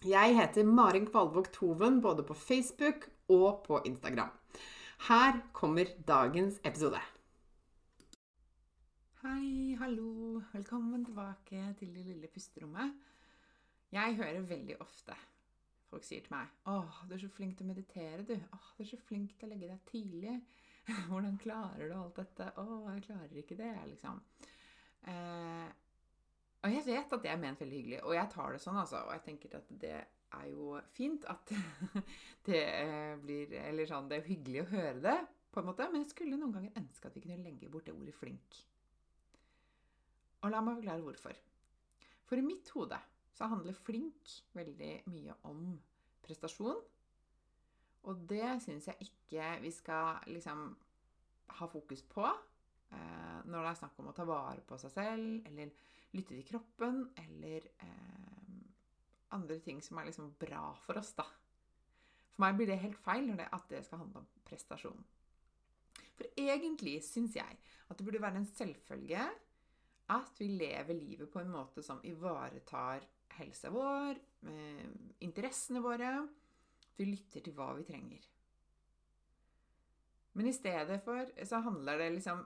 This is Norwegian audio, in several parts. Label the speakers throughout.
Speaker 1: Jeg heter Marin Kvalvåg Toven både på Facebook og på Instagram. Her kommer dagens episode. Hei, hallo. Velkommen tilbake til det lille pusterommet. Jeg hører veldig ofte folk sier til meg 'Å, du er så flink til å meditere, du. Å, du er så flink til å legge deg tidlig. Hvordan klarer du alt dette?' 'Å, jeg klarer ikke det', liksom. Eh, og jeg vet at det er ment veldig hyggelig, og jeg tar det sånn, altså. Og jeg tenker at det er jo fint at det eh, blir Eller sånn, det er hyggelig å høre det, på en måte, men jeg skulle noen ganger ønske at vi kunne legge bort det ordet 'flink'. Og la meg forklare hvorfor. For i mitt hode så handler 'flink' veldig mye om prestasjon. Og det syns jeg ikke vi skal liksom ha fokus på eh, når det er snakk om å ta vare på seg selv, eller lytte til kroppen, eller eh, andre ting som er liksom bra for oss, da. For meg blir det helt feil når det, at det skal handle om prestasjon. For egentlig syns jeg at det burde være en selvfølge at vi lever livet på en måte som ivaretar helsa vår, eh, interessene våre. At vi lytter til hva vi trenger. Men i stedet for så handler det liksom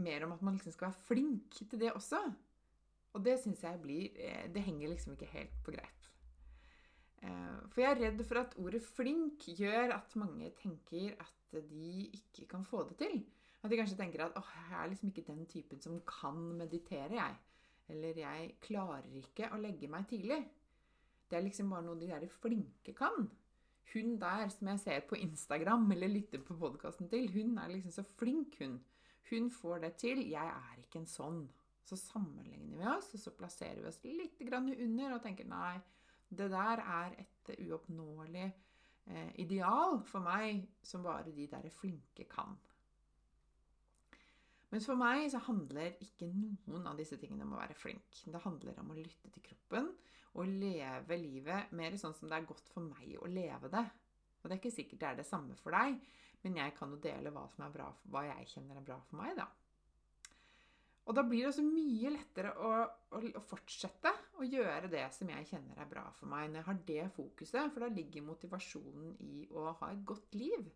Speaker 1: mer om at man liksom skal være flink til det også. Og det syns jeg blir eh, Det henger liksom ikke helt på greip. Eh, for jeg er redd for at ordet 'flink' gjør at mange tenker at de ikke kan få det til. At de kanskje tenker at 'åh, jeg er liksom ikke den typen som kan meditere', jeg'. Eller 'jeg klarer ikke å legge meg tidlig'. Det er liksom bare noe de der flinke kan. Hun der som jeg ser på Instagram eller lytter på podkasten til, hun er liksom så flink, hun. Hun får det til. Jeg er ikke en sånn. Så sammenligner vi oss, og så plasserer vi oss litt under og tenker nei, det der er et uoppnåelig eh, ideal for meg som bare de der flinke kan. Mens for meg så handler ikke noen av disse tingene om å være flink. Det handler om å lytte til kroppen og leve livet mer sånn som det er godt for meg å leve det. Og det er ikke sikkert det er det samme for deg, men jeg kan jo dele hva som er bra, hva jeg kjenner er bra for meg, da. Og da blir det også mye lettere å, å, å, fortsette å gjøre det som jeg kjenner er bra for meg, når jeg har det fokuset. For da ligger motivasjonen i å ha et godt liv.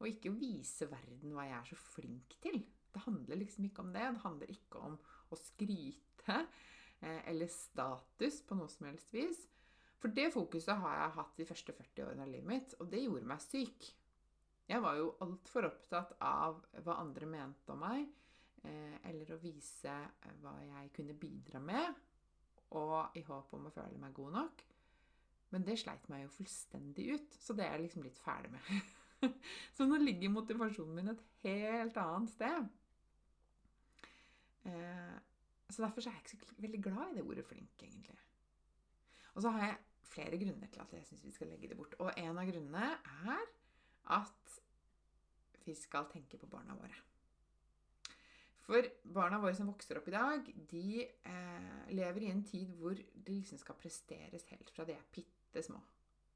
Speaker 1: Og ikke å vise verden hva jeg er så flink til. Det handler liksom ikke om det. Det handler ikke om å skryte eh, eller status på noe som helst vis. For det fokuset har jeg hatt de første 40 årene av livet mitt, og det gjorde meg syk. Jeg var jo altfor opptatt av hva andre mente om meg Eh, eller å vise eh, hva jeg kunne bidra med, og i håp om å føle meg god nok. Men det sleit meg jo fullstendig ut, så det er jeg liksom litt ferdig med. så nå ligger motivasjonen min et helt annet sted. Eh, så derfor er jeg ikke så veldig glad i det ordet 'flink', egentlig. Og så har jeg flere grunner til at jeg syns vi skal legge det bort. Og en av grunnene er at vi skal tenke på barna våre. For barna våre som vokser opp i dag, de eh, lever i en tid hvor det liksom skal presteres helt fra de er bitte små.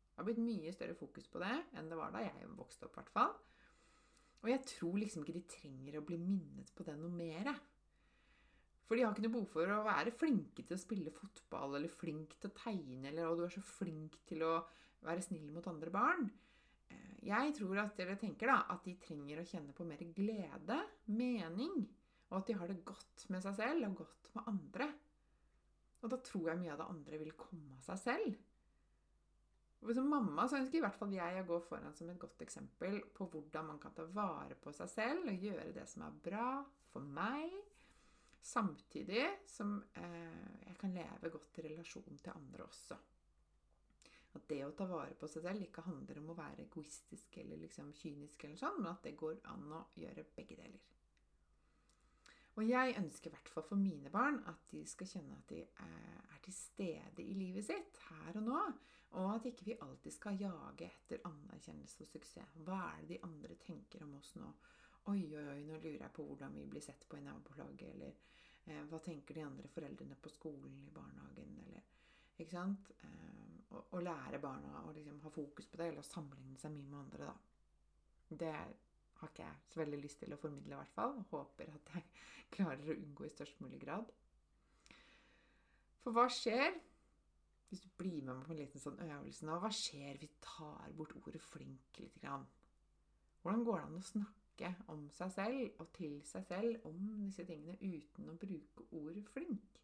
Speaker 1: Det har blitt mye større fokus på det enn det var da jeg vokste opp. hvert fall. Og jeg tror liksom ikke de trenger å bli minnet på det noe mer. For de har ikke noe behov for å være flinke til å spille fotball eller flink til å tegne, eller 'Å, du er så flink til å være snill mot andre barn'. Eh, jeg tror at, eller tenker da, at de trenger å kjenne på mer glede, mening, og at de har det godt med seg selv og godt med andre. Og da tror jeg mye av det andre vil komme av seg selv. Og Som mamma så ønsker i hvert fall jeg å gå foran som et godt eksempel på hvordan man kan ta vare på seg selv og gjøre det som er bra for meg, samtidig som eh, jeg kan leve godt i relasjon til andre også. At det å ta vare på seg selv ikke handler om å være egoistisk eller liksom kynisk, eller sånn, men at det går an å gjøre begge deler. Og jeg ønsker i hvert fall for mine barn at de skal kjenne at de er til stede i livet sitt her og nå. Og at ikke vi alltid skal jage etter anerkjennelse og suksess. Hva er det de andre tenker om oss nå? Oi, oi, oi, nå lurer jeg på hvordan vi blir sett på i nabolaget. Eller eh, hva tenker de andre foreldrene på skolen, i barnehagen? Eller, ikke sant? Eh, og, og, lære barna å liksom ha fokus på det, eller sammenligne seg mye med andre, da. Det har ikke jeg så veldig lyst til å formidle, i hvert fall. Håper at jeg klarer å unngå i størst mulig grad. For hva skjer hvis du blir med meg på en liten sånn øvelse nå? Hva skjer hvis vi tar bort ordet 'flink' litt? Grann? Hvordan går det an å snakke om seg selv og til seg selv om disse tingene uten å bruke ordet 'flink'?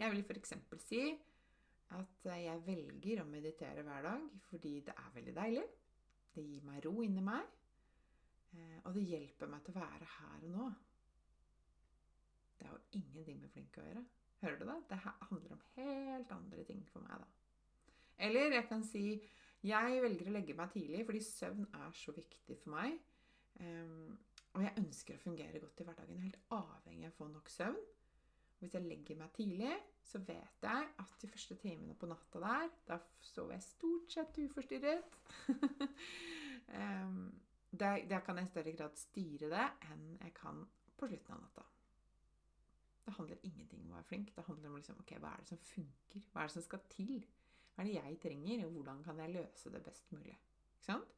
Speaker 1: Jeg vil f.eks. si at jeg velger å meditere hver dag fordi det er veldig deilig. Det gir meg ro inni meg, eh, og det hjelper meg til å være her og nå. Det har jo ingenting med flink å gjøre. Hører du det? Det handler om helt andre ting for meg, da. Eller jeg kan si jeg velger å legge meg tidlig fordi søvn er så viktig for meg. Og jeg ønsker å fungere godt i hverdagen. Er helt avhengig av å få nok søvn. Hvis jeg legger meg tidlig, så vet jeg at de første timene på natta der, da sover jeg stort sett uforstyrret. der, der, kan jeg i større grad styre det enn jeg kan på slutten av natta. Det handler ingenting om å være flink. Det handler om liksom, ok, hva er det som funker? Hva er det som skal til? Hva er det jeg trenger, og hvordan kan jeg løse det best mulig? Ikke sant?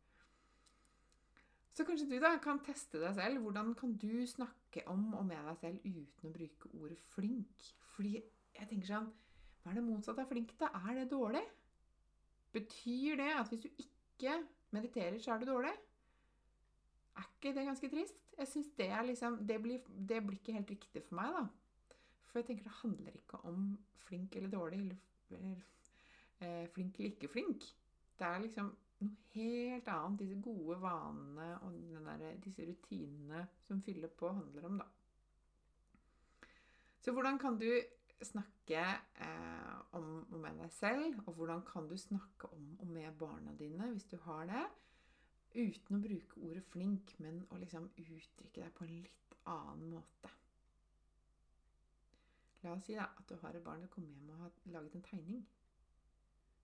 Speaker 1: Så kanskje du da kan teste deg selv. Hvordan kan du snakke om og med deg selv uten å bruke ordet 'flink'? Fordi jeg tenker sånn Hva er det motsatte av flink, da? Er det dårlig? Betyr det at hvis du ikke mediterer, så er du dårlig? Er ikke det ganske trist? Jeg synes det, liksom, det, det blir ikke helt riktig for meg, da. For jeg tenker det handler ikke om flink eller dårlig, eller eh, flink eller ikke flink. Det er liksom noe helt annet disse gode vanene og der, disse rutinene som fyller på, handler om, da. Så hvordan kan du snakke eh, om og med deg selv, og hvordan kan du snakke om og med barna dine, hvis du har det, uten å bruke ordet 'flink', men å liksom uttrykke deg på en litt annen måte? La oss si da, at du har et barn som kommer hjem og har laget en tegning.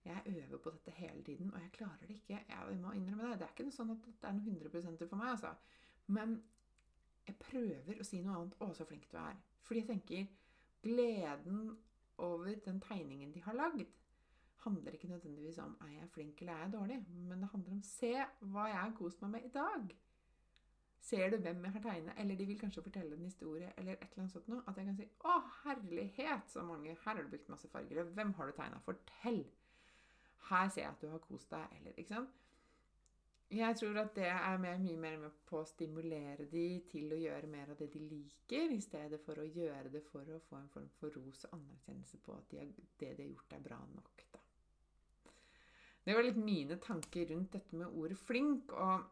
Speaker 1: Jeg øver på dette hele tiden, og jeg klarer det ikke. Jeg må innrømme det. Det er ikke noe sånn at det er noe 100 for meg, altså. Men jeg prøver å si noe annet. 'Å, så flink du er'. Fordi jeg tenker gleden over den tegningen de har lagd, handler ikke nødvendigvis om 'er jeg flink eller er jeg dårlig', men det handler om 'se hva jeg har kost meg med i dag'. Ser du hvem jeg har tegnet? Eller de vil kanskje fortelle en historie, eller et eller annet sånt noe. At jeg kan si 'Å, herlighet, så mange Her har du brukt masse farger. Hvem har du tegna? Fortell!' Her ser jeg at du har kost deg. Eller, ikke sant? Jeg tror at det er med, mye mer med på å stimulere de til å gjøre mer av det de liker, i stedet for å gjøre det for å få en form for ros og anerkjennelse på at de har, det de har gjort, er bra nok. Da. Det var litt mine tanker rundt dette med ordet 'flink'. og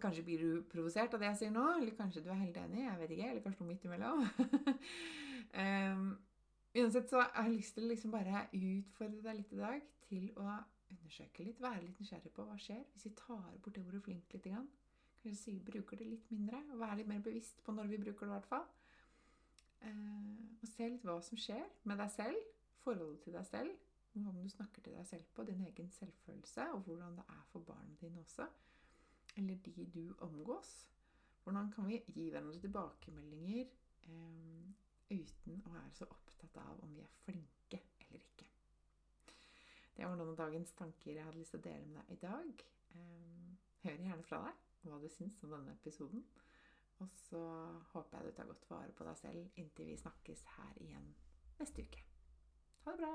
Speaker 1: Kanskje blir du provosert av det jeg sier nå, eller kanskje du er helt enig. jeg vet ikke, Eller kanskje noe midt imellom. um, Uansett så har jeg lyst til å liksom bare utfordre deg litt i dag til å undersøke litt, være litt nysgjerrig på hva skjer hvis vi tar bort det ordet 'flink' litt. Grann. Kanskje si, bruker det litt mindre, og være litt mer bevisst på når vi bruker det. i hvert fall. Eh, og se litt hva som skjer med deg selv, forholdet til deg selv, hvordan du snakker til deg selv på, din egen selvfølelse, og hvordan det er for barna dine også, eller de du omgås. Hvordan kan vi gi hverandre tilbakemeldinger? Eh, uten å være så opptatt av om vi er flinke eller ikke. Det var noen av dagens tanker jeg hadde lyst til å dele med deg i dag. Ehm, hør gjerne fra deg hva du syns om denne episoden. Og så håper jeg du tar godt vare på deg selv inntil vi snakkes her igjen neste uke. Ha det bra.